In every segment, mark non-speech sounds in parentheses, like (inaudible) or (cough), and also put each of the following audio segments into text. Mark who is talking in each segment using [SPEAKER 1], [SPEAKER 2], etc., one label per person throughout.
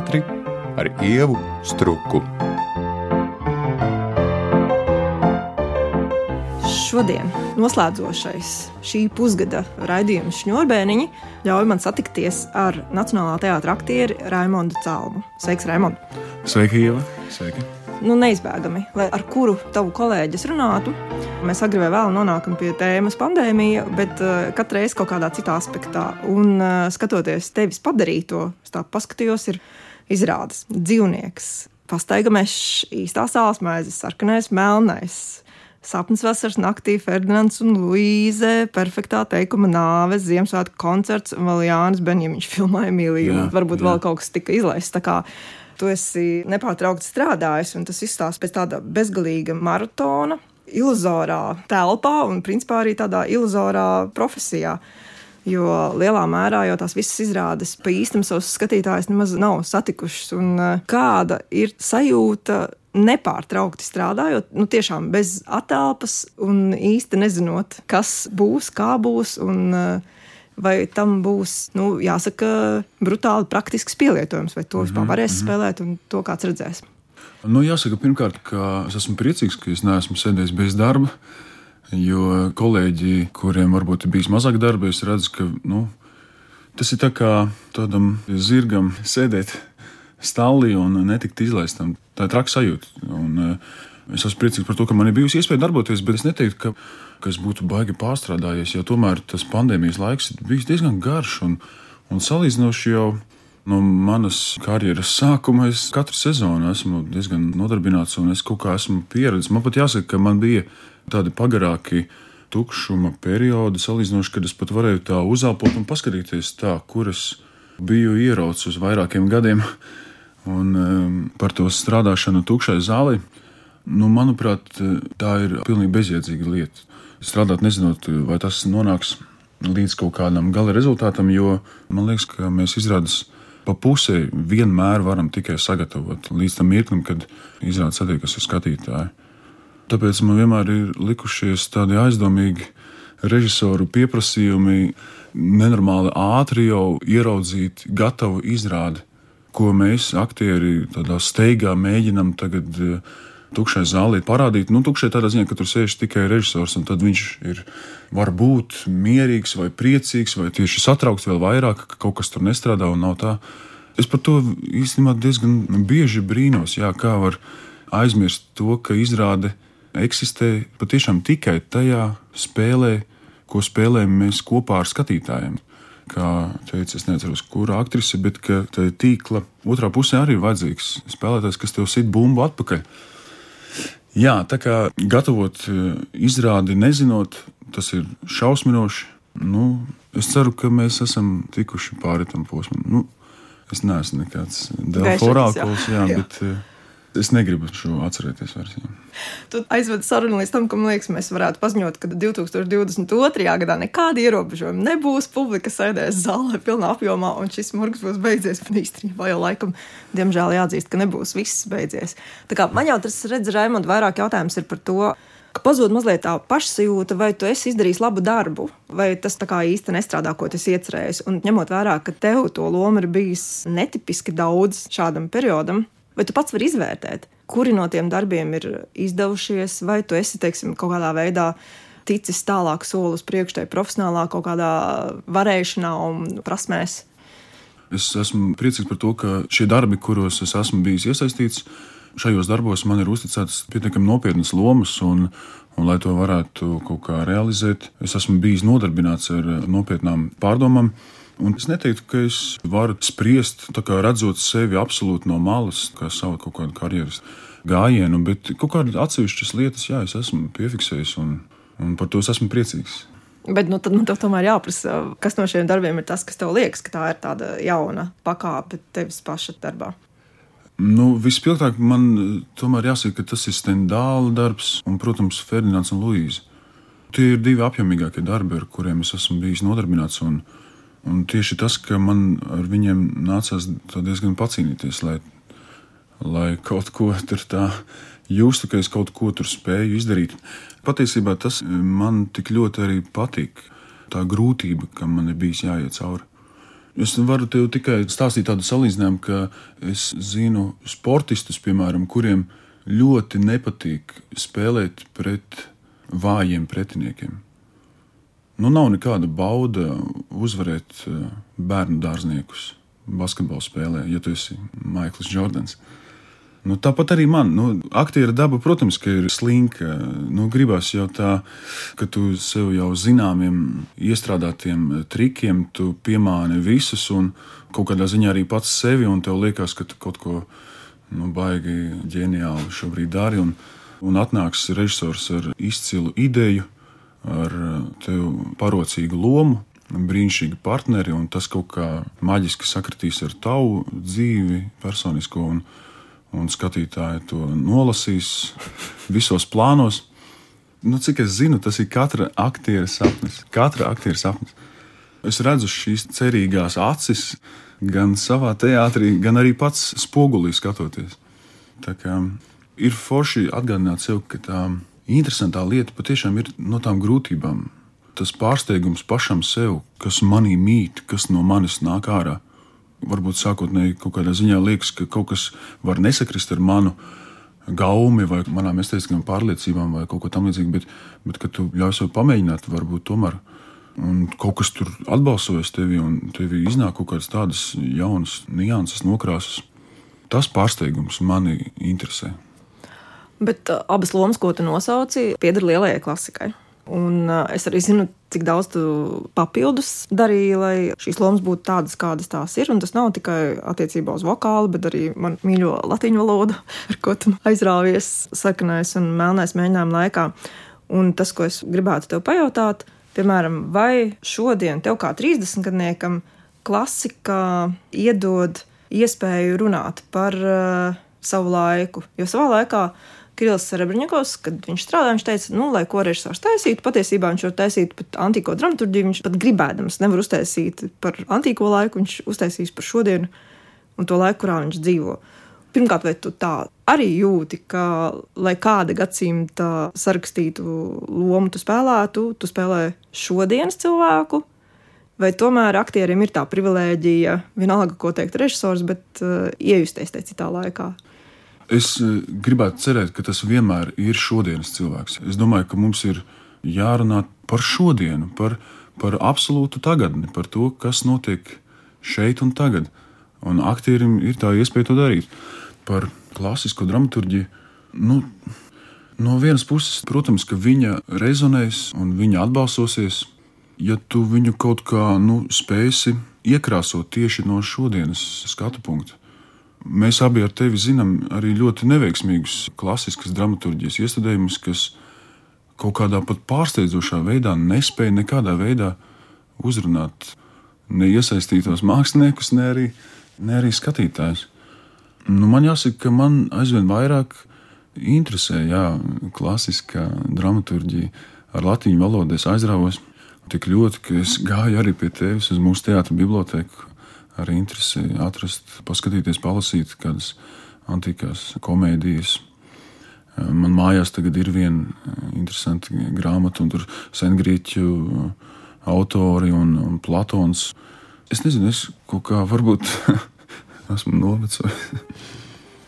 [SPEAKER 1] ātri ar ievu struku.
[SPEAKER 2] Šodien noslēdzošais šī pusgada raidījuma šņurbēniņi ļauj man satikties ar Nacionālā teātra aktieri Raimondu Calmu. Sveiks, Raimond!
[SPEAKER 3] Sveiki, Ieva! Sveiki!
[SPEAKER 2] Nu, neizbēgami, lai ar kuru tavu kolēģi runātu, Mēs agrāk vai vēlāk nonākam pie tēmas pandēmija, bet uh, katru reizi kaut kādā citā aspektā. Un uh, skatoties tevis padarīto, es tā paskatījos, ir izrādes dzīvnieks, pastaiga mežs, īstā sāls maizes, sarkanais, melnais. Sapnis vasaras naktī, Ferdinands un Luīze, perfektā teikuma nāve, Ziemassvētku koncerts un vēl Jānis Benjamins filmēja Emīliju. Varbūt jā. vēl kaut kas tika izlaists. Tā kā tu esi nepārtraukti strādājis, un tas izstāsta pēc tāda bezgalīga maratona, iluzorā telpā un principā arī tādā iluzorā profesijā. Jo lielā mērā jau tās visas izrādes pa īstam savus skatītājus nemaz nav satikušas. Un eh, kāda ir sajūta nepārtraukti strādājot, nu tiešām bez atelpas un īsti nezinot, kas būs, kā būs. Un, eh, Vai tam būs, nu, jāsaka, brutāli praktisks pielietojums, vai to vispār mhm, varēs mm -hmm. spēlēt, un to kāds redzēs.
[SPEAKER 3] Nu, jāsaka, pirmkārt, ka es esmu priecīgs, ka es neesmu sēdējis bez darba. Jo kolēģi, kuriem varbūt ir bijis mazāk darba, es redzu, ka nu, tas ir tā kā tādam zirgam sēdēt stāvlī un netikt izlaistam. Tā ir traka sajūta. Un, eh, es esmu priecīgs par to, ka man ir bijusi iespēja darboties, bet es neteiktu, ka es būtu baigi pārstrādājies, jo tomēr tas pandēmijas laiks ir bijis diezgan garš un, un salīdzinoši jau No manas karjeras sākuma es katru sezonu esmu diezgan nodarbināts, un es kaut kā esmu pieredzējis. Man pat jāsaka, ka man bija tādi pagarāki tukšuma periodi, salīdzinoši, kad es pat varēju tā uzelpot un paskatīties, tā, kur es biju ieraudzis uz vairākiem gadiem. Un um, par to strādāšanu tukšai zālē, nu, manuprāt, tā ir pilnīgi bezjēdzīga lieta. Strādāt, nezinot, vai tas nonāks līdz kaut kādam gala rezultātam, jo man liekas, ka mēs izrādāmies pa pusē vienmēr varam tikai sagatavot līdz tam mirklim, kad izrādās satiekas ar skatītāju. Tāpēc man vienmēr ir likušies tādi aizdomīgi režisoru pieprasījumi, nenormāli ātri jau ieraudzīt gatavu izrādi, ko mēs, aktieri, tādā steigā mēģinam tagad eh, tukšai zālē parādīt. Nu, tukšai tādā ziņā, ka tur sēž tikai režisors, un tad viņš ir varbūt mierīgs vai priecīgs, vai tieši satraukts vēl vairāk, ka kaut kas tur nestrādā un nav tā. Es par to īstenībā diezgan bieži brīnos, jā, kā var aizmirst to, ka izrāde eksistē patiešām tikai tajā spēlē, ko spēlējam mēs kopā ar skatītājiem. Kā teica, es nezinu, kura aktrise, bet ka tīkla otrā pusē arī ir vajadzīgs spēlētājs, kas tev sit bumbu atpakaļ. Jā, tā kā gatavot e, izrādi nezinot, tas ir šausminoši. Nu, es ceru, ka mēs esam tikuši pāri tam posmam. Nu, es neesmu nekāds jā, (laughs) jā. bet e, es negribu šo atcerēties vairs. Jā.
[SPEAKER 2] Tu aizvedi sarunu līdz tam, ka man liekas, mēs varētu paziņot, ka 2022. gadā nekāda ierobežojuma nebūs. Publika sēdēs zālē pilnā apjomā, un šis murgs būs beidzies. Bet īstenībā jau laikam, diemžēl, jāatzīst, ka nebūs viss beidzies. Tā kā man jau tas redz, Raimond, vairāk jautājums ir par to. Ka pazūd mazliet tā pašsajūta, vai tu esi izdarījis labu darbu, vai tas tā kā īsti nestrādā, ko tas iecerējis. Un ņemot vērā, ka tev to lomu ir bijis netipiski daudz šādam periodam, vai tu pats vari izvērtēt, kuri no tiem darbiem ir izdevušies, vai tu esi teiksim, kaut kādā veidā ticis tālāk soli uz priekšu, tai profesionālā kaut kādā varēšanā un prasmēs.
[SPEAKER 3] Es esmu priecīgs par to, ka šie darbi, kuros es esmu bijis iesaistīts, šajos darbos man ir uzticētas pietiekami nopietnas lomas, un, un, lai to varētu kaut kā realizēt, es esmu bijis nodarbināts ar nopietnām pārdomām. Un es neteiktu, ka es varu spriest, redzot sevi absolūti no malas, kā savu kaut kādu karjeras gājienu, bet kaut kādas atsevišķas lietas, jā, es esmu piefiksējis, un, un par to es esmu priecīgs.
[SPEAKER 2] Bet nu, tad man tomēr jāprasa, kas no šiem darbiem ir tas, kas tev liekas, ka tā ir tāda jauna pakāpe tevis paša darbā.
[SPEAKER 3] Nu, Vispilgtāk man tomēr jāsaka, ka tas ir Stendāla darbs un, protams, Ferdinands un Luīza. Tie ir divi apjomīgākie darbi, ar kuriem es esmu bijis nodarbināts. Un, Un tieši tas, ka man ar viņiem nācās diezgan pacīnīties, lai, lai kaut ko tur tā justu, ka es kaut ko tur spēju izdarīt. Patiesībā tas man tik ļoti arī patīk. Tā grūtība, kam man ir bijis jāiet cauri. Es varu tev tikai stāstīt tādu salīdzinājumu, ka es zinu sportistus, piemēram, kuriem ļoti nepatīk spēlēt pret vājiem pretiniekiem. Nu, nav nekāda bauda uzvarēt eh, bērnu dārzniekus basketbola spēlē, ja tu esi Maikls Jordans. Nu, tāpat arī man, nu, aktiera daba, protams, ir slinka. Nu, gribās jau tā, ka tu sev jau zināmiem, iestrādātiem trikiem, tu piemāni visus un kaut kādā ziņā arī pats sevi, tev liekas, ka tu kaut ko nu, baigi ģeniāli šobrīd dari. Un, un atnāks režisors ar izcilu ideju, ar tev parocīgu lomu, brīnišķīgi partneri, un tas kaut kā maģiski sakritīs ar tavu dzīvi, personisko. Un, un skatītāji to nolasīs visos plānos. Nu, cik es zinu, tas ir katra aktiera sapnis. Katra aktiera sapnis. Es redzu šīs cerīgās acis gan savā teātrī, gan arī pats spogulī skatoties. Tā kā ir forši atgādināt sev, ka tā interesantā lieta patiešām ir no tām grūtībām. Tas pārsteigums pašam sev, kas manī mīt, kas no manis nāk ārā varbūt sākotnēji kaut kādā ziņā liekas, ka kaut kas var nesakrist ar manu gaumi vai manām estētiskām pārliecībām vai kaut ko tamlīdzīgu, bet, bet kad tu ļauj sev pamēģināt, varbūt tomēr. Un kaut kas tur atbalsojas tevi, un tev iznāk kaut kādas tādas jaunas nianses, nokrāsas. Tas pārsteigums mani interesē.
[SPEAKER 2] Bet uh, abas lomas, ko tu nosauci, pieder lielajai klasikai. Un uh, es arī zinu, cik daudz tu papildus darīji, lai šīs lomas būtu tādas, kādas tās ir. Un tas nav tikai attiecībā uz vokālu, bet arī man mīļo latīņu valodu, (laughs) ar ko tu aizrāvies sarkanais un melnais mēģinājuma laikā. Un tas, ko es gribētu tev pajautāt, piemēram, vai šodien tev kā 30 gadniekam klasika iedod iespēju runāt par uh, savu laiku? Jo savā laikā Kirillis Serebrņikovs, kad viņš strādāja, viņš teica, nu, lai ko režisors taisītu, patiesībā viņš var taisīt pat antīko dramaturgiju, viņš pat gribēdams nevar uztaisīt par antīko laiku, viņš uztaisīs par šodienu un to laiku, kurā viņš dzīvo. Pirmkārt, vai tu tā arī jūti, ka, lai kāda gadsimta sarakstītu lomu tu spēlētu, tu spēlē šodienas cilvēku, vai tomēr aktieriem ir tā privilēģija, vienalga, ko teikt režisors, bet uh, iejusties tajā citā laikā?
[SPEAKER 3] Es eh, gribētu cerēt, ka tas vienmēr ir šodienas cilvēks. Es domāju, ka mums ir jārunā par šodienu, par, par absolūtu tagadni, par to, kas notiek šeit un tagad. Un aktierim ir tā iespēja to darīt. Par klasisko dramaturgiju. Nu, no vienas puses, protams, ka viņa rezonēs un viņa atbalsosies, ja tu viņu kaut kā nu, spēsi iekrāsot tieši no šodienas skatu punkta. Mēs abi ar tevi zinām arī ļoti neveiksmīgus klasiskas dramaturgijas iestudējumus, kas kaut kādā pat pārsteidzošā veidā nespēja nekādā veidā uzrunāt ne iesaistītos māksliniekus, ne arī, ne arī skatītājus. Nu, man jāsaka, ka man aizvien vairāk interesē jā, klasiskā dramaturgija ar latviešu valodu. Es aizrāvos tik ļoti, ka es gāju arī pie tevis uz mūsu teātra biblioteku ar interesi atrast, paskatīties, palasīt kādas antīkās komēdijas. Man mājās tagad ir viena interesanta grāmata, un tur sengrieķu autori un, un Platons. Es nezinu, es kaut kā varbūt (laughs) esmu novecojis.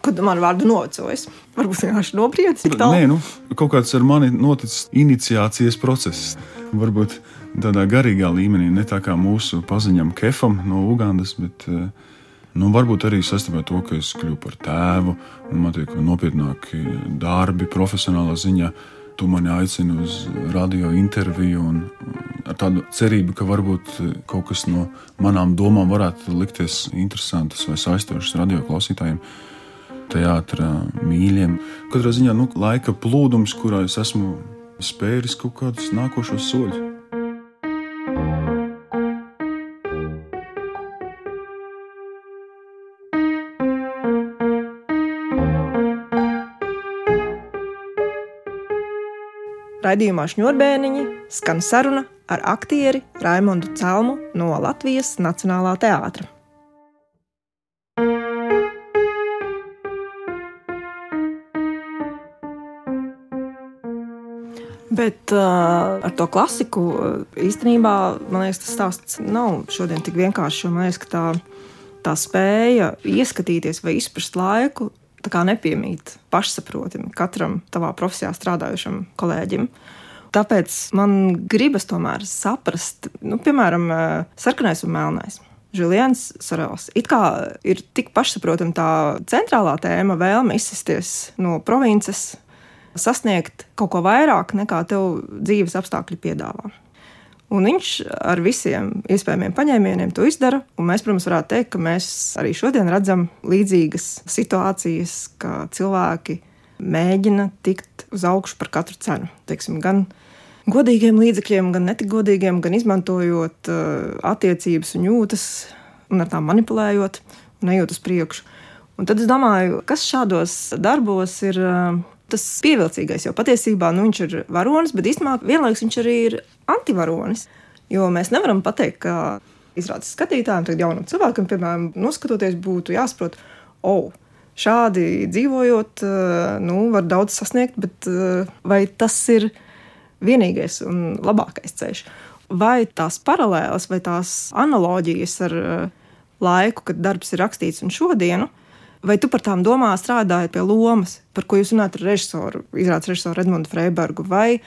[SPEAKER 2] Kad man vārdu novecojis, varbūt vienkārši nobriedis.
[SPEAKER 3] Nē, nu, kaut kāds ar mani noticis iniciācijas process. Varbūt tādā garīgā līmenī, ne tā kā mūsu paziņam Kefam no Ugandas, bet eh, nu, varbūt arī saistībā ar to, ka es kļuvu par tēvu un man tiek nopietnāki darbi profesionālā ziņā. Tu mani aicini uz radio interviju, un ar tādu cerību, ka varbūt kaut kas no manām domām varētu likties interesants vai saistošs radio klausītājiem, teātris mīļiem. Katrā ziņā nu, laika plūdums, kurā es esmu spēris kaut kādus nākošos soļus.
[SPEAKER 2] Raidījumā Šņurbēniņi skan saruna ar aktieri Raimondu Celmu no Latvijas Nacionālā teātra. Bet uh, ar to klasiku īstenībā man liekas, tas stāsts nav šodien tik vienkāršs. Man liekas, ka tā, tā spēja ieskatīties vai izprast laiku nepiemīt pašsaprotami katram tavā profesijā strādājušam kolēģim. Tāpēc man gribas tomēr saprast, nu, piemēram, sarkanais un melnais. Julians Sorels. It kā ir tik pašsaprotama tā centrālā tēma, vēlme izsisties no provinces, sasniegt kaut ko vairāk nekā tev dzīves apstākļi piedāvā. Un viņš ar visiem iespējamiem paņēmieniem to izdara. Mēs, protams, varētu teikt, ka mēs arī šodien redzam līdzīgas situācijas, ka cilvēki mēģina tikt uz augšu par katru cenu. Teiksim, gan godīgiem līdzekļiem, gan netik godīgiem, gan izmantojot uh, attiecības un jūtas, un ar tām manipulējot, un ejot uz priekšu. Un tad es domāju, kas šādos darbos ir uh, tas pievilcīgais, jo patiesībā nu, viņš ir varonis, bet īstenībā vienlaikus viņš arī ir antivaronis. Jo mēs nevaram pateikt, ka izrādes skatītājiem, tad jaunam cilvēkam, piemēram, noskatoties, būtu jāsaprot, oh, šādi dzīvojot, eh, nu, var daudz sasniegt, bet eh, vai tas ir vienīgais un labākais ceļš? Vai tās paralēlas vai tās analoģijas ar eh, laiku, kad darbs ir rakstīts un šodienu, Vai tu par tām domā, strādājot pie lomas, par ko jūs runājat ar režisoru, izrādes režisoru Edmundu Freibergu, vai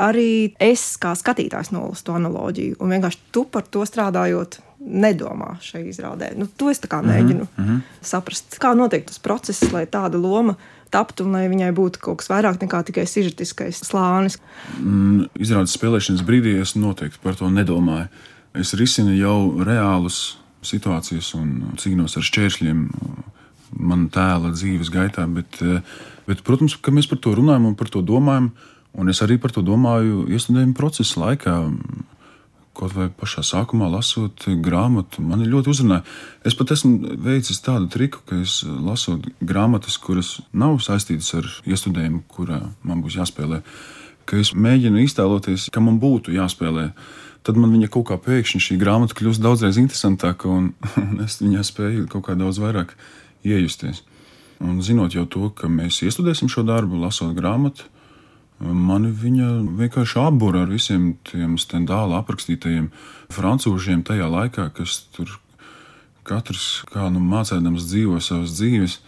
[SPEAKER 2] arī es kā skatītājs nolasu to analoģiju, un vienkārši tu par to strādājot, nedomā šai izrādē. Nu, to es kā mēģinu mm -hmm. saprast, kā notiek tas process, lai tāda loma taptu un lai viņai būtu kaut kas vairāk nekā tikai sižetiskais slānis.
[SPEAKER 3] Mm, izrādes spēlēšanas brīdī es noteikti par to nedomāju. Es risinu jau reālus situācijas un cīnos ar šķēršļiem mana tēla dzīves gaitā. Bet, eh, bet, protams, ka mēs par to runājam un par to domājam. Un es arī par to domāju iestudējuma procesa laikā. Kaut vai pašā sākumā lasot grāmatu, man ļoti uzrunāja. Es pat esmu veicis tādu triku, ka es lasot grāmatas, kuras nav saistītas ar iestudējumu, kurā man būs jāspēlē, ka es mēģinu iztēloties, ka man būtu jāspēlē. Tad man viņa kaut kā pēkšņi šī grāmata kļūst daudzreiz interesantāka, un, (laughs) un es viņā spēju kaut kā daudz vairāk iejusties. Un zinot jau to, ka mēs iestudēsim šo darbu, lasot grāmatu, mani viņa vienkārši apbūra ar visiem tiem stendāla aprakstītajiem francūžiem tajā laikā, kas tur katrs kā nu mācēdams dzīvo savas dzīves.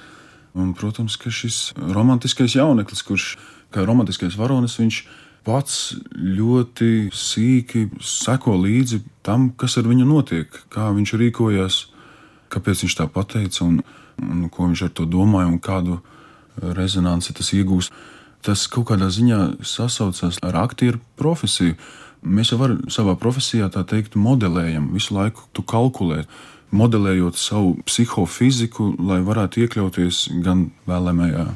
[SPEAKER 3] Un, protams, ka šis romantiskais jauneklis, kurš kā romantiskais varonis, viņš pats ļoti sīki seko līdzi tam, kas ar viņu notiek, kā viņš rīkojas, kāpēc viņš tā pateica. Un, un ko viņš ar to domāja un kādu rezonanci tas iegūst. Tas kaut kādā ziņā sasaucas ar aktieru profesiju. Mēs jau varam savā profesijā tā teikt, modelējam, visu laiku tu kalkulē, modelējot savu psihofiziku, lai varētu iekļauties gan vēlamajā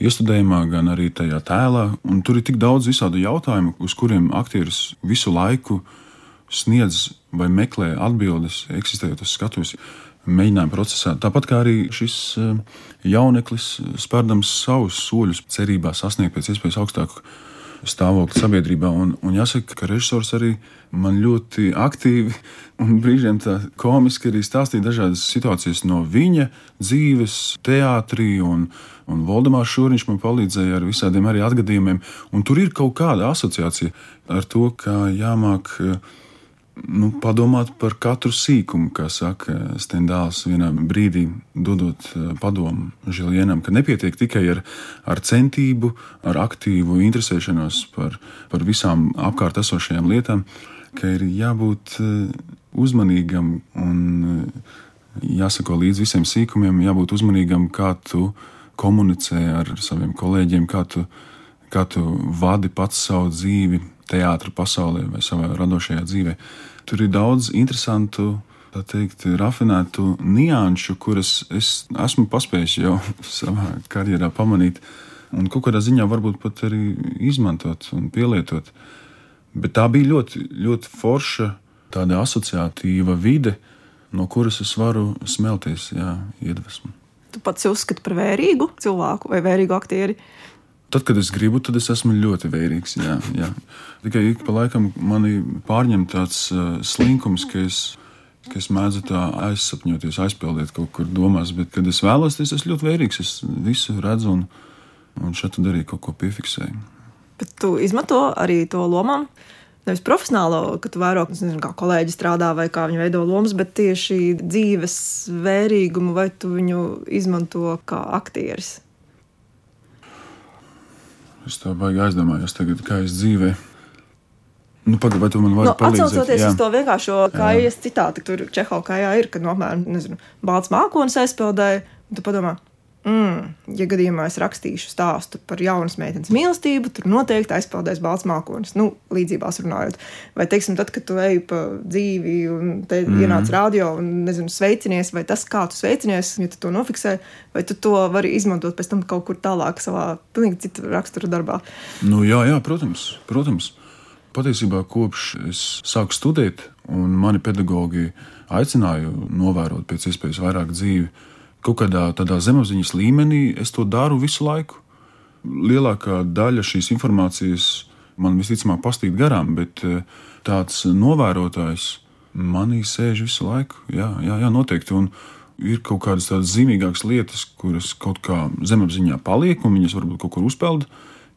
[SPEAKER 3] iestudējumā, gan arī tajā tēlā. Un tur ir tik daudz visādu jautājumu, uz kuriem aktieris visu laiku sniedz vai meklē atbildes, eksistējot uz skatuves mēģinājuma procesā. Tāpat kā arī šis eh, jauneklis spērdams savus soļus, cerībā sasniegt pēc iespējas augstāku stāvokli sabiedrībā. Un, un jāsaka, ka režisors arī man ļoti aktīvi (laughs) un brīžiem tā komiski arī stāstīja dažādas situācijas no viņa dzīves, teātrī. Un, un Valdemārs Šūriņš man palīdzēja ar visādiem arī atgadījumiem. Un tur ir kaut kāda asociācija ar to, kā jāmāk nu, padomāt par katru sīkumu, kā saka Stendāls vienā brīdī, dodot eh, padomu Žilienam, ka nepietiek tikai ar, ar centību, ar aktīvu interesēšanos par, par visām apkārt esošajām lietām, ka ir jābūt eh, uzmanīgam un eh, jāsako līdz visiem sīkumiem, jābūt uzmanīgam, kā tu komunicē ar saviem kolēģiem, kā tu, kā tu vadi pats savu dzīvi teātris pasaulē vai savā radošajā dzīvē. Tur ir daudz interesantu, tā teikt, rafinētu nianšu, kuras es esmu paspējis jau (laughs) savā karjerā pamanīt, un kaut kādā ziņā varbūt pat arī izmantot un pielietot. Bet tā bija ļoti, ļoti forša, tāda asociatīva vide, no kuras es varu smelties, jā, iedvesmu.
[SPEAKER 2] Tu pats uzskati par vērīgu cilvēku vai vērīgu aktieri?
[SPEAKER 3] Tad, kad es gribu, tad es esmu ļoti vērīgs. Jā, jā. Tikai ik pa laikam mani pārņem tāds uh, slinkums, ka es, ka es mēdzu tā aizsapņoties, aizpildīt kaut kur domās. Bet, kad es vēlos, tad es esmu ļoti vērīgs. Es visu redzu un, un šeit arī kaut ko piefiksēju.
[SPEAKER 2] Bet tu izmanto arī to lomām. Nevis profesionālo, ka tu vēro, nezinu, kā kolēģi strādā vai kā viņi veido lomas, bet tieši dzīves vērīgumu, vai tu viņu izmanto kā aktieris.
[SPEAKER 3] Es tā baigi aizdomājos, tagad, kā es dzīvēju. Nu, Pagaidām, vai tu man vari
[SPEAKER 2] Nu,
[SPEAKER 3] palīdzēt?
[SPEAKER 2] Atcaucoties
[SPEAKER 3] Jā.
[SPEAKER 2] uz to vienkāršo kājas citātu, tur Čehova kājā ir, kad nomēr, nezinu, balts mākonis aizpildēja, un tu padomā, mm, ja gadījumā es rakstīšu stāstu par jaunas meitenes mīlestību, tur noteikti aizpildēs balts mākonis, nu, līdzībās runājot. Vai, teiksim, tad, kad tu ej pa dzīvi un te mm. ienāc radio un, nezinu, sveicinies, vai tas, kā tu sveicinies, ja tu to nofiksē, vai tu to vari izmantot pēc tam kaut kur tālāk savā pilnīgi citu raksturu darbā.
[SPEAKER 3] Nu, jā, jā, protams, protams. Patiesībā kopš es sāku studēt, un mani pedagogi aicināja novērot pēc iespējas vairāk dzīvi, kaut kādā tādā zemapziņas līmenī, es to daru visu laiku. Lielākā daļa šīs informācijas man visticamāk pastīt garām, bet eh, tāds novērotājs manī sēž visu laiku. Jā, jā, jā noteikti. Un ir kaut kādas tādas zīmīgākas lietas, kuras kaut kā zemapziņā paliek, un viņas varbūt kaut kur uzpeld.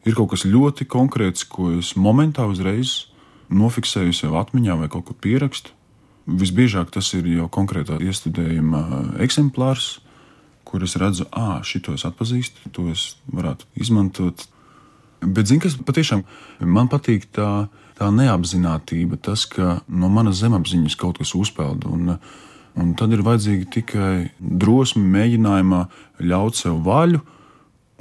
[SPEAKER 3] Ir kaut kas ļoti konkrēts, ko es momentā uzreiz nofiksēju sev atmiņā vai kaut kur pierakstu. Visbiežāk tas ir jau konkrētā iestudējuma eksemplārs, kur es redzu, ah, šito es atpazīstu, to es varētu izmantot. Bet, zini, kas patiešām man patīk, tā, tā neapzinātība, tas, ka no manas zemapziņas kaut kas uzpeld. Un, un tad ir vajadzīga tikai drosme, mēģinājumā ļaut sev vaļu,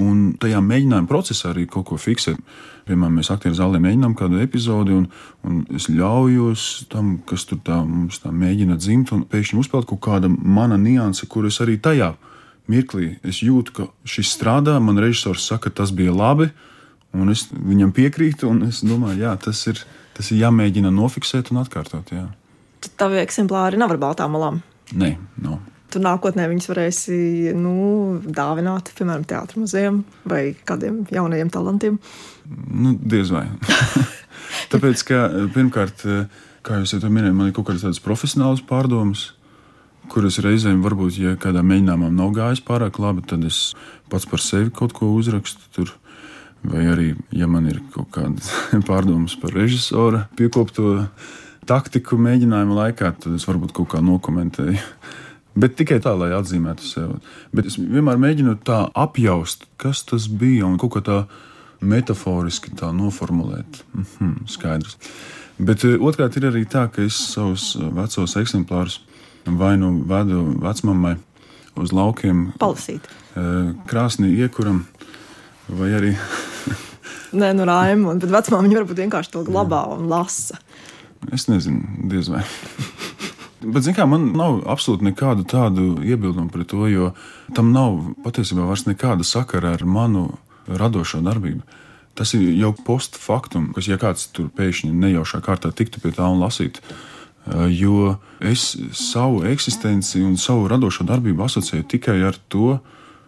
[SPEAKER 3] un tajā mēģinājuma procesā arī kaut ko fiksēt. Piemēram, mēs aktieru zālē mēģinām kādu epizodi, un, un es ļaujos tam, kas tur tā, mums tā mēģina dzimt, un pēkšņi uzpeld kaut kāda mana nianse, kur es arī tajā mirklī es jūtu, ka šis strādā. Man režisors saka, tas bija labi, un es viņam piekrītu. un Es domāju, jā, tas ir, tas ir jāmēģina nofiksēt un atkārtot. Jā.
[SPEAKER 2] Tad tavi eksemplāri nav ar baltām malām.
[SPEAKER 3] Nē, nav.
[SPEAKER 2] Tu nākotnē viņus varēsi nu, dāvināt, piemēram, teātrim muzejam vai kādiem jaunajiem talantiem.
[SPEAKER 3] Nu, diez vai. (laughs) Tāpēc, ka pirmkārt, kā jau es minēju, man ir kaut kādas tādas profesionālas pārdomas, kuras reizēm varbūt, ja kādā mēģinājumā nav gājis pārāk labi, tad es pats par sevi kaut ko uzrakstu tur. Vai arī, ja man ir kaut kādas (laughs) pārdomas par režisora piekopto taktiku mēģinājuma laikā, tad es varbūt kaut kā nokomentēju. (laughs) Bet tikai tā, lai atzīmētu sevi. Bet es vienmēr mēģinu tā apjaust, kas tas bija un kaut kā tā metaforiski tā noformulēt. Mhm, skaidrs. Bet eh, otrkārt ir arī tā, ka es savus eh, vecos eksemplārus vai nu vedu vecmāmai uz laukiem,
[SPEAKER 2] Palasīt.
[SPEAKER 3] krāsnī iekuram, vai arī (laughs)
[SPEAKER 2] Nē, nu rājumu, bet vecumā viņi varbūt vienkārši to glabā un lasa.
[SPEAKER 3] es nezinu, diez vai. (laughs) Bet, zināmā mērā, man nav absolūti nekādu tādu iebildumu pret to, jo tam nav patiesībā vairs nekāda sakara ar manu radošo darbību. Tas ir jau postfaktum, kas, ja kāds tur pēkšņi nejaušā kārtā tiktu pie tā un lasītu. Eh, Jo es savu eksistenci un savu radošo darbību asociēju tikai ar to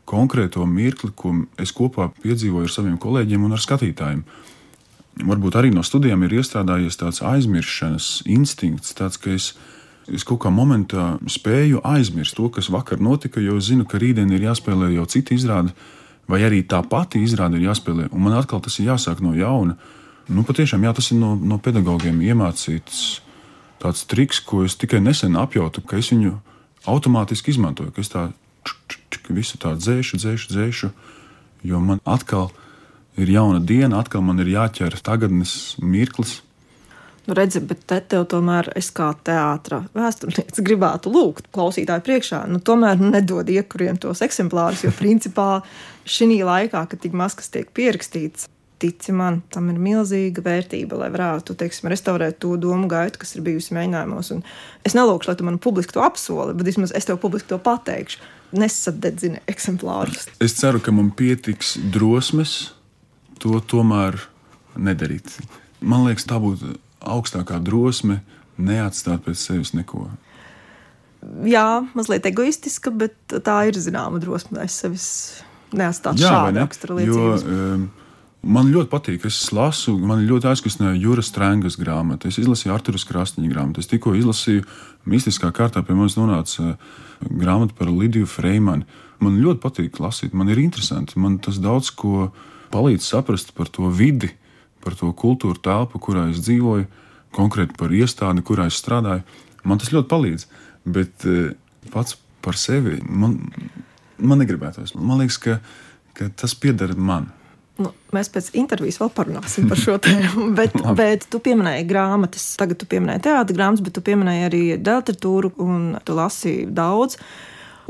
[SPEAKER 3] konkrēto mirkli, ko es kopā piedzīvoju ar saviem kolēģiem un ar skatītājiem. Varbūt arī no studijām ir iestrādājies tāds aizmirstības instinkts, tāds, ka es, es kaut kā momentā spēju aizmirst to, kas vakar notika, jo es zinu, ka rītdien ir jāspēlē jau cita izrāde, vai arī tā pati izrāde ir jāspēlē, un man atkal tas ir jāsāk no jauna. Nu, patiešām, jā, tas ir no, no pedagogiem iemācīts tāds triks, ko es tikai nesen apjautu, ka es viņu automātiski izmantoju, ka es tā čuk, čuk, visu tā dzēšu, dzēšu, dzēšu, jo man atkal ir jauna diena, atkal man ir jāķer tagadnes mirklis.
[SPEAKER 2] Nu, redzi, bet te tev tomēr es kā teātris vēsturnieks gribētu lūgt klausītāju priekšā. Nu, tomēr nedod iekuriem tos eksemplārus, jo principā šī laikā, kad tik maz kas tiek pierakstīts, tici man, tam ir milzīga vērtība, lai varētu teiksim, restaurēt to domu gaitu, kas ir bijusi mēģinājumos. Un es nelūkšu, lai tu man publiski to apsoli, bet vismaz es tev publiski to pateikšu. Nesadedzini eksemplārus.
[SPEAKER 3] Es ceru, ka man pietiks drosmes to tomēr nedarīt. Man liekas, tā būtu augstākā drosme neatstāt pēc sevis neko.
[SPEAKER 2] Jā, mazliet egoistiska, bet tā ir zināma drosme aiz sevis neatstāt
[SPEAKER 3] Jā,
[SPEAKER 2] šādu
[SPEAKER 3] ne?
[SPEAKER 2] liecības.
[SPEAKER 3] um, man ļoti patīk, es lasu, man ļoti aizkustināja Jūras Strēngas grāmata. Es izlasīju Arturas Krasniņa grāmatu. Es tikko izlasīju mistiskā kārtā pie manis nonāca uh, grāmata par Lidiju Freimanu. Man ļoti patīk lasīt, man ir interesanti. Man tas daudz ko palīdz saprast par to vidi, par to kultūru telpu, kurā es dzīvoju, konkrēti par iestādi, kurā es strādāju. Man tas ļoti palīdz. Bet eh, pats par sevi man, man negribētos. Man liekas, ka, ka tas pieder man.
[SPEAKER 2] Nu, mēs pēc intervijas vēl parunāsim par šo tēmu. (laughs) Bet, bet tu pieminēji grāmatas. Tagad tu pieminēji teātris grāmatas, bet tu pieminēji arī literatūru un tu lasi daudz.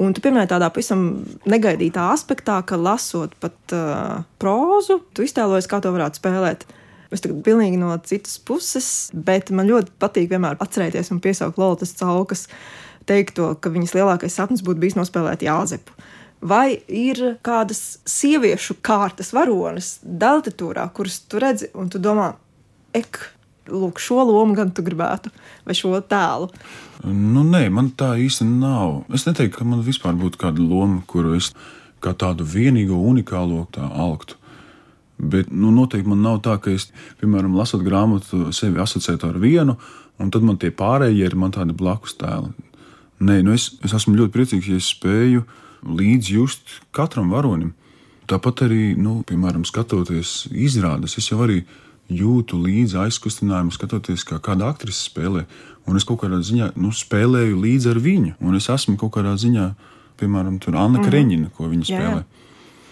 [SPEAKER 2] Un tu pieminēji tādā pavisam negaidītā aspektā, ka lasot pat uh, prózu, tu iztēlojies, kā to varētu spēlēt. Es tagad pilnīgi no citas puses, bet man ļoti patīk vienmēr atcerēties un piesaukt Lotus caukas teikto, ka viņas lielākais sapnis būtu bijis nospēlēt Jāzepu. Vai ir kādas sieviešu kārtas varonas deltatūrā, kuras tu redzi un tu domā, ek, lūk, šo lomu gan tu gribētu, vai šo tēlu?
[SPEAKER 3] Nu, nē, man tā īsti nav. Es neteiktu, ka man vispār būtu kāda loma, kuru es kā tādu vienīgo, unikālo tā augtu. Bet nu, noteikti man nav tā, ka es, piemēram, lasot grāmatu, sevi asociētu ar vienu, un tad man tie pārējie ir tādi blakus tēli. Nē, nu es, es esmu ļoti priecīgs, ja es spēju līdzjust katram varonim. Tāpat arī, nu, piemēram, skatoties izrādes, es jau arī jūtu līdzi aizkustinājumu, skatoties, kā kāda aktrise spēlē. Un es kaut kādā ziņā nu, spēlēju līdzi ar viņu. Un es esmu kaut kādā ziņā, piemēram, Anna mm. Kreņina, ko viņa spēlē. Jā, jā.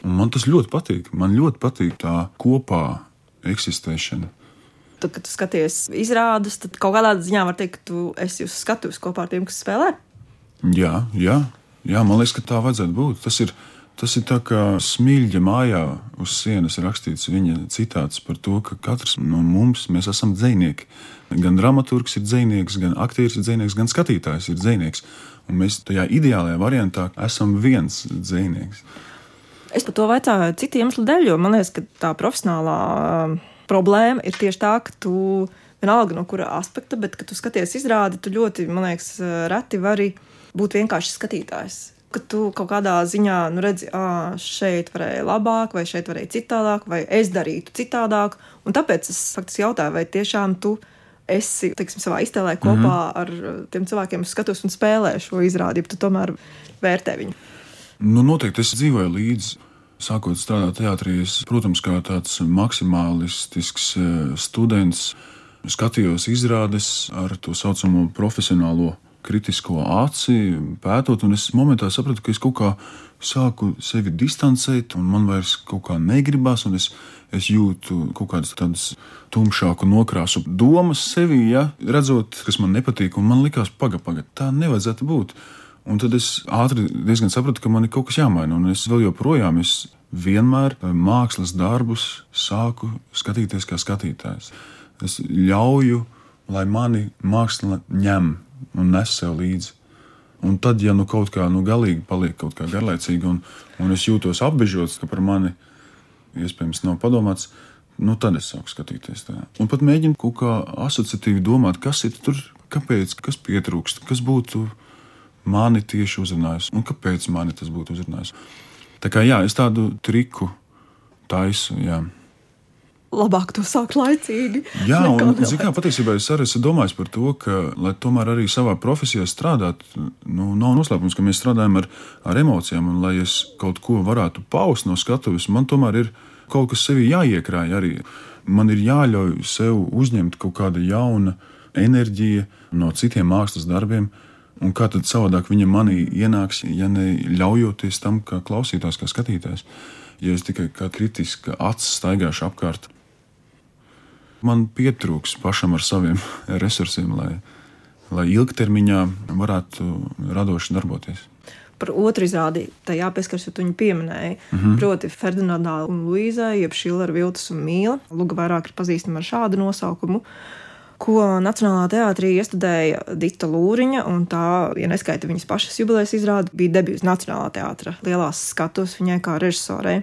[SPEAKER 3] Un man tas ļoti patīk. Man ļoti patīk tā kopā eksistēšana.
[SPEAKER 2] Tad, kad tu skaties izrādes, tad kaut kādā ziņā var teikt, ka tu esi uz skatuves kopā ar tiem, kas spēlē.
[SPEAKER 3] Jā, jā, jā man liekas, ka tā vajadzētu būt. Tas ir, tas ir tā kā smilģa mājā uz sienas rakstīts viņa citāts par to, ka katrs no mums esam dzinieki. Gan dramaturgs ir dzinieks, gan aktieris ir dzinieks, gan skatītājs ir dzinieks. Un mēs tajā ideālajā variantā esam viens dzinieks.
[SPEAKER 2] Es par to vaicāju citu iemeslu dēļ, jo man liekas, ka tā profesionālā um, problēma ir tieši tā, ka tu vienalga no kura aspekta, bet, kad tu skaties izrādi, tu ļoti, man liekas, reti vari būt vienkārši skatītājs. Ka tu kaut kādā ziņā nu, redzi, ka šeit varēja labāk, vai šeit varēja citādāk, vai es darītu citādāk. Un tāpēc es faktiski jautāju, vai tiešām tu esi teiksim, savā iztēlē kopā mm -hmm. ar tiem cilvēkiem, kas skatos un spēlē šo izrādi, bet tu tomēr vērtē viņu.
[SPEAKER 3] Nu, noteikti es dzīvoju līdzi. Sākot strādāt teātrī, es, protams, kā tāds maksimālistisks students, skatījos izrādes ar to saucamo profesionālo kritisko aci, pētot, un es momentā sapratu, ka es kaut kā sāku sevi distancēt, un man vairs kaut kā negribas, un es, es jūtu kaut kādas tādas tumšāku nokrāsu domas sevī, ja, redzot, kas man nepatīk, un man likās, pagaidi, pagaidi, tā nevajadzētu būt. Un tad es ātri diezgan sapratu, ka man ir kaut kas jāmaina. Un es vēl joprojām es vienmēr mākslas darbus sāku skatīties kā skatītājs. Es ļauju, lai mani māksla ņem un nes sev līdzi. Un tad, ja nu kaut kā nu, galīgi paliek kaut kā garlaicīga, un, un es jūtos apbežots, ka par mani iespējams nav padomāts, nu tad es sāku skatīties tā. Un pat mēģinu kaut kā asociatīvi domāt, kas ir tur, kāpēc, kas pietrūkst, kas būtu mani tieši uzrunājis un kāpēc mani tas būtu uzrunājis. Tā kā jā, es tādu triku taisu. Jā.
[SPEAKER 2] Labāk to sākt laicīgi.
[SPEAKER 3] Jā, un kā, patiesībā es arī esmu domājis par to, ka, lai tomēr arī savā profesijā strādātu, nu, nav noslēpums, ka mēs strādājam ar, ar emocijām, un lai es kaut ko varētu paust no skatuves, man tomēr ir kaut kas sevī jāiekrāj arī. Man ir jāļauj sev uzņemt kaut kāda jauna enerģija no citiem mākslas darbiem, Un kā tad savādāk viņa manī ienāks, ja ne ļaujoties tam, kā klausītājs, kā skatītājs? Ja es tikai kā kritiska acis staigāšu apkārt, man pietrūks pašam ar saviem (laughs) resursiem, lai, lai ilgtermiņā varētu radoši darboties.
[SPEAKER 2] Par otru izrādi tā jāpieskaras, jo tu viņu pieminēji. Mm -hmm. Proti, Ferdinandā un Luīzai, jeb Šilera, Viltas un Mīla. Luga vairāk ir pazīstama ar šādu nosaukumu ko Nacionālā teātrī iestudēja Dita Lūriņa. Tā, ja neskaita viņas pašas jubilejas izrādi, bija debijas Nacionālā teātra lielās skatuves viņai kā režisorei.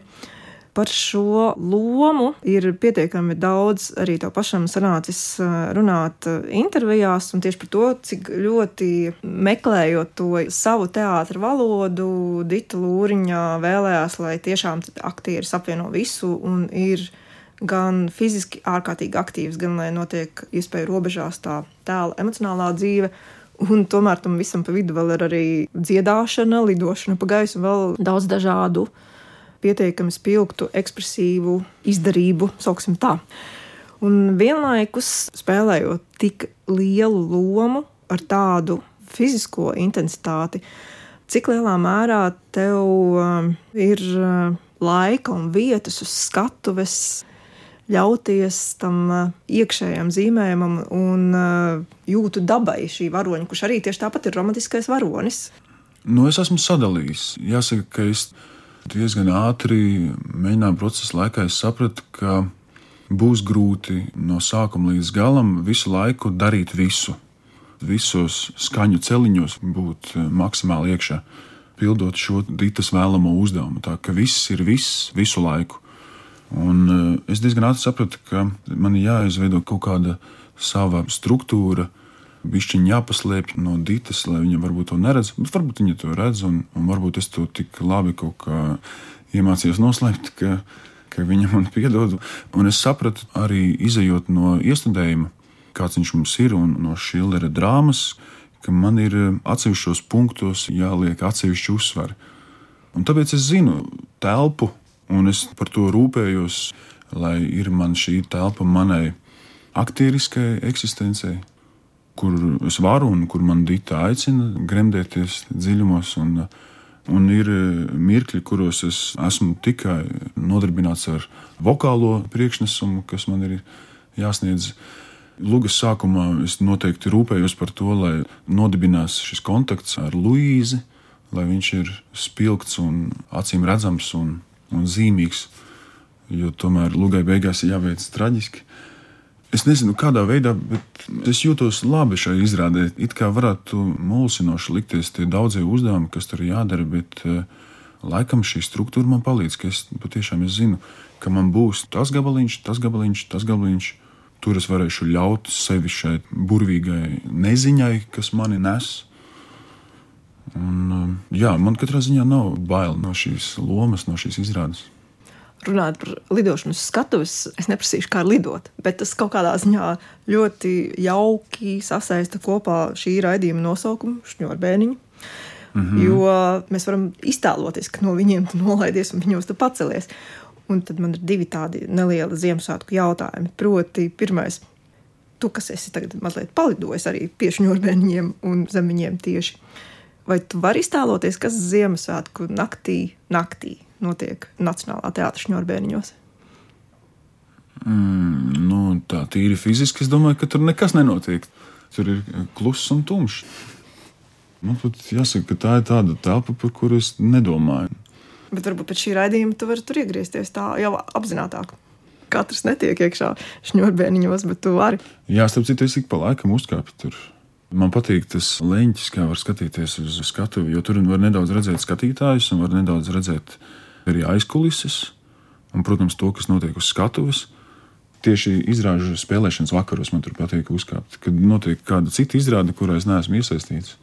[SPEAKER 2] Par šo lomu ir pietiekami daudz arī to pašam sanācis runāt intervijās, un tieši par to, cik ļoti meklējot to savu teātra valodu, Dita Lūriņa vēlējās, lai tiešām aktieris apvieno visu un ir gan fiziski ārkārtīgi aktīvs, gan lai notiek iespēju robežās tā tēla emocionālā dzīve. Un tomēr tam visam pa vidu vēl ir arī dziedāšana, lidošana pa gaisu vēl daudz dažādu pietiekami spilgtu, ekspresīvu izdarību, sauksim tā. Un vienlaikus spēlējot tik lielu lomu ar tādu fizisko intensitāti, cik lielā mērā tev um, ir uh, laika un vietas uz skatuves ļauties tam uh, iekšējam zīmējumam un uh, jūtu dabai šī varoņa, kurš arī tieši tāpat ir romantiskais varonis.
[SPEAKER 3] Nu, es esmu sadalījis. Jāsaka, ka es diezgan ātri mēģinājumu procesa laikā sapratu, ka būs grūti no sākuma līdz galam visu laiku darīt visu. Visos skaņu celiņos būt eh, maksimāli iekšā, pildot šo ditas vēlamo uzdevumu. Tā ka viss ir viss visu laiku. Un eh, es diezgan ātri sapratu, ka man ir jāizveido kaut kāda sava struktūra, Bišķiņi jāpaslēpj no ditas, lai viņa varbūt to neredz. Bet varbūt viņa to redz, un, un varbūt es to tik labi kaut kā iemācījos noslēpt, ka ka viņa man piedod. Un es sapratu arī izējot no iestudējuma, kāds viņš mums ir un no Šillera drāmas, ka man ir atsevišķos punktos jāliek atsevišķi uzsvari. Un tāpēc es zinu telpu, un es par to rūpējos, lai ir man šī telpa manai aktieriskai eksistencei, kur es varu un kur man dita aicina gremdēties dziļumos. Un, Un ir e, mirkļi, kuros es esmu tikai nodarbināts ar vokālo priekšnesumu, kas man ir jāsniedz. Lugas sākumā es noteikti rūpējos par to, lai nodibinās šis kontakts ar Luīzi, lai viņš ir spilgts un acīm redzams un, un zīmīgs. Jo tomēr Lugai beigās ir jāveic traģiski. Es nezinu, kādā veidā, bet es jūtos labi šajā izrādē. It kā varētu mulsinoši likties tie daudzie uzdevumi, kas tur jādara, bet uh, laikam šī struktūra man palīdz. Es patiešām es zinu, ka man būs tas gabaliņš, tas gabaliņš, tas gabaliņš. Tur es varēšu ļaut sevi šai burvīgai neziņai, kas mani nes. Un, uh, jā, man katrā ziņā nav bail no šīs lomas, no šīs izrādes
[SPEAKER 2] runājot par lidošanu uz skatuves, es neprasīšu, kā lidot, bet tas kaut kādā ziņā ļoti jauki sasaista kopā šī raidījuma nosaukumu, šņurbēniņu. Mm -hmm. Jo mēs varam iztēloties, ka no viņiem tu nolaidies un viņos tu pacelies. Un tad man ir divi tādi nelieli Ziemassvētku jautājumi. Proti, pirmais, tu, kas esi tagad mazliet palidojis arī pie šņurbēniņiem un zem viņiem tieši. Vai tu vari iztēloties, kas Ziemassvētku naktī, naktī notiek Nacionālā teātris Ņorbēniņos?
[SPEAKER 3] Mm, nu, tā tīri fiziski es domāju, ka tur nekas nenotiek. Tur ir kluss un tumšs. Man pat jāsaka, ka tā ir tāda telpa, par kuru es nedomāju.
[SPEAKER 2] Bet varbūt pēc šī raidījuma tu vari tur iegriezties tā jau apzinātāk. Katrs netiek iekšā šņurbēniņos, bet tu vari.
[SPEAKER 3] Jā, starp citu, es ik pa laikam uzkāpu tur. Man patīk tas leņķis, kā var skatīties uz skatuvi, jo tur var nedaudz redzēt skatītājus un var nedaudz redzēt arī aizkulises, un, protams, to, kas notiek uz skatuves. Tieši izrāžu spēlēšanas vakaros man tur patīk uzkāpt, kad notiek kāda cita izrāde, kurā es neesmu iesaistīts.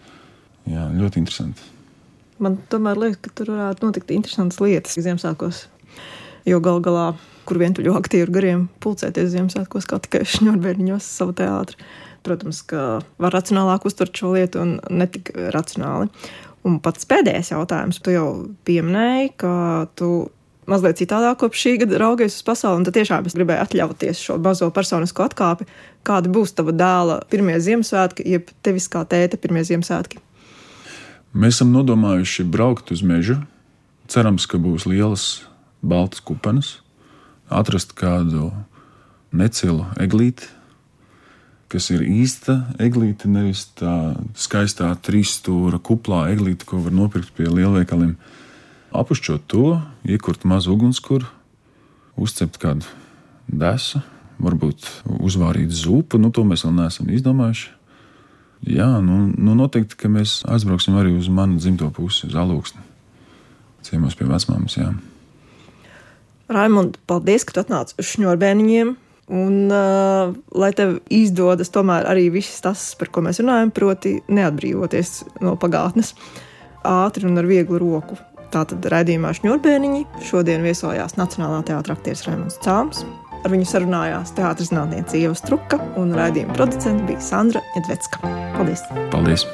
[SPEAKER 3] Jā, ļoti interesanti.
[SPEAKER 2] Man tomēr liekas, ka tur varētu notikt interesantas lietas Ziemassvētkos. Jo gal galā, kur vientuļo aktieru gariem pulcēties Ziemassvētkos, kā tikai šņurbērniņos savu teātri. Protams, ka var racionālāk uztvert šo lietu un ne tik racionāli. Un pats pēdējais jautājums, tu jau pieminēji, ka tu mazliet citādāk kopš šī gada raugies uz pasauli, un tad tiešām es gribēju atļauties šo mazo personisko atkāpi. Kādi būs tava dēla pirmie Ziemassvētki, jeb tevis kā tēta pirmie Ziemassvētki?
[SPEAKER 3] Mēs esam nodomājuši braukt uz mežu. Cerams, ka būs lielas baltas kupenes, atrast kādu necilu eglīti, kas ir īsta eglīte, nevis tā skaistā trīsstūra kuplā eglīte, ko var nopirkt pie lielveikaliem. Apušķot to, iekurt mazu ugunskura, uzcept kādu desu, varbūt uzvārīt zupu, nu to mēs vēl neesam izdomājuši. Jā, nu, nu noteikti, ka mēs aizbrauksim arī uz manu dzimto pusi, uz Aluksni. Ciemos pie vecmāmas, jā.
[SPEAKER 2] Raimond, paldies, ka tu atnāci uz šņurbēniņiem Un, uh, lai tev izdodas tomēr arī viss tas, par ko mēs runājam, proti, neatbrīvoties no pagātnes ātri un ar vieglu roku. Tātad raidījumā Šņurbēniņi šodien viesojās Nacionālā teātris aktieris Raimons Cāms. Ar viņu sarunājās teātris zinātniece Ieva Struka un raidījuma producents bija Sandra Edvecka. Paldies!
[SPEAKER 3] Paldies!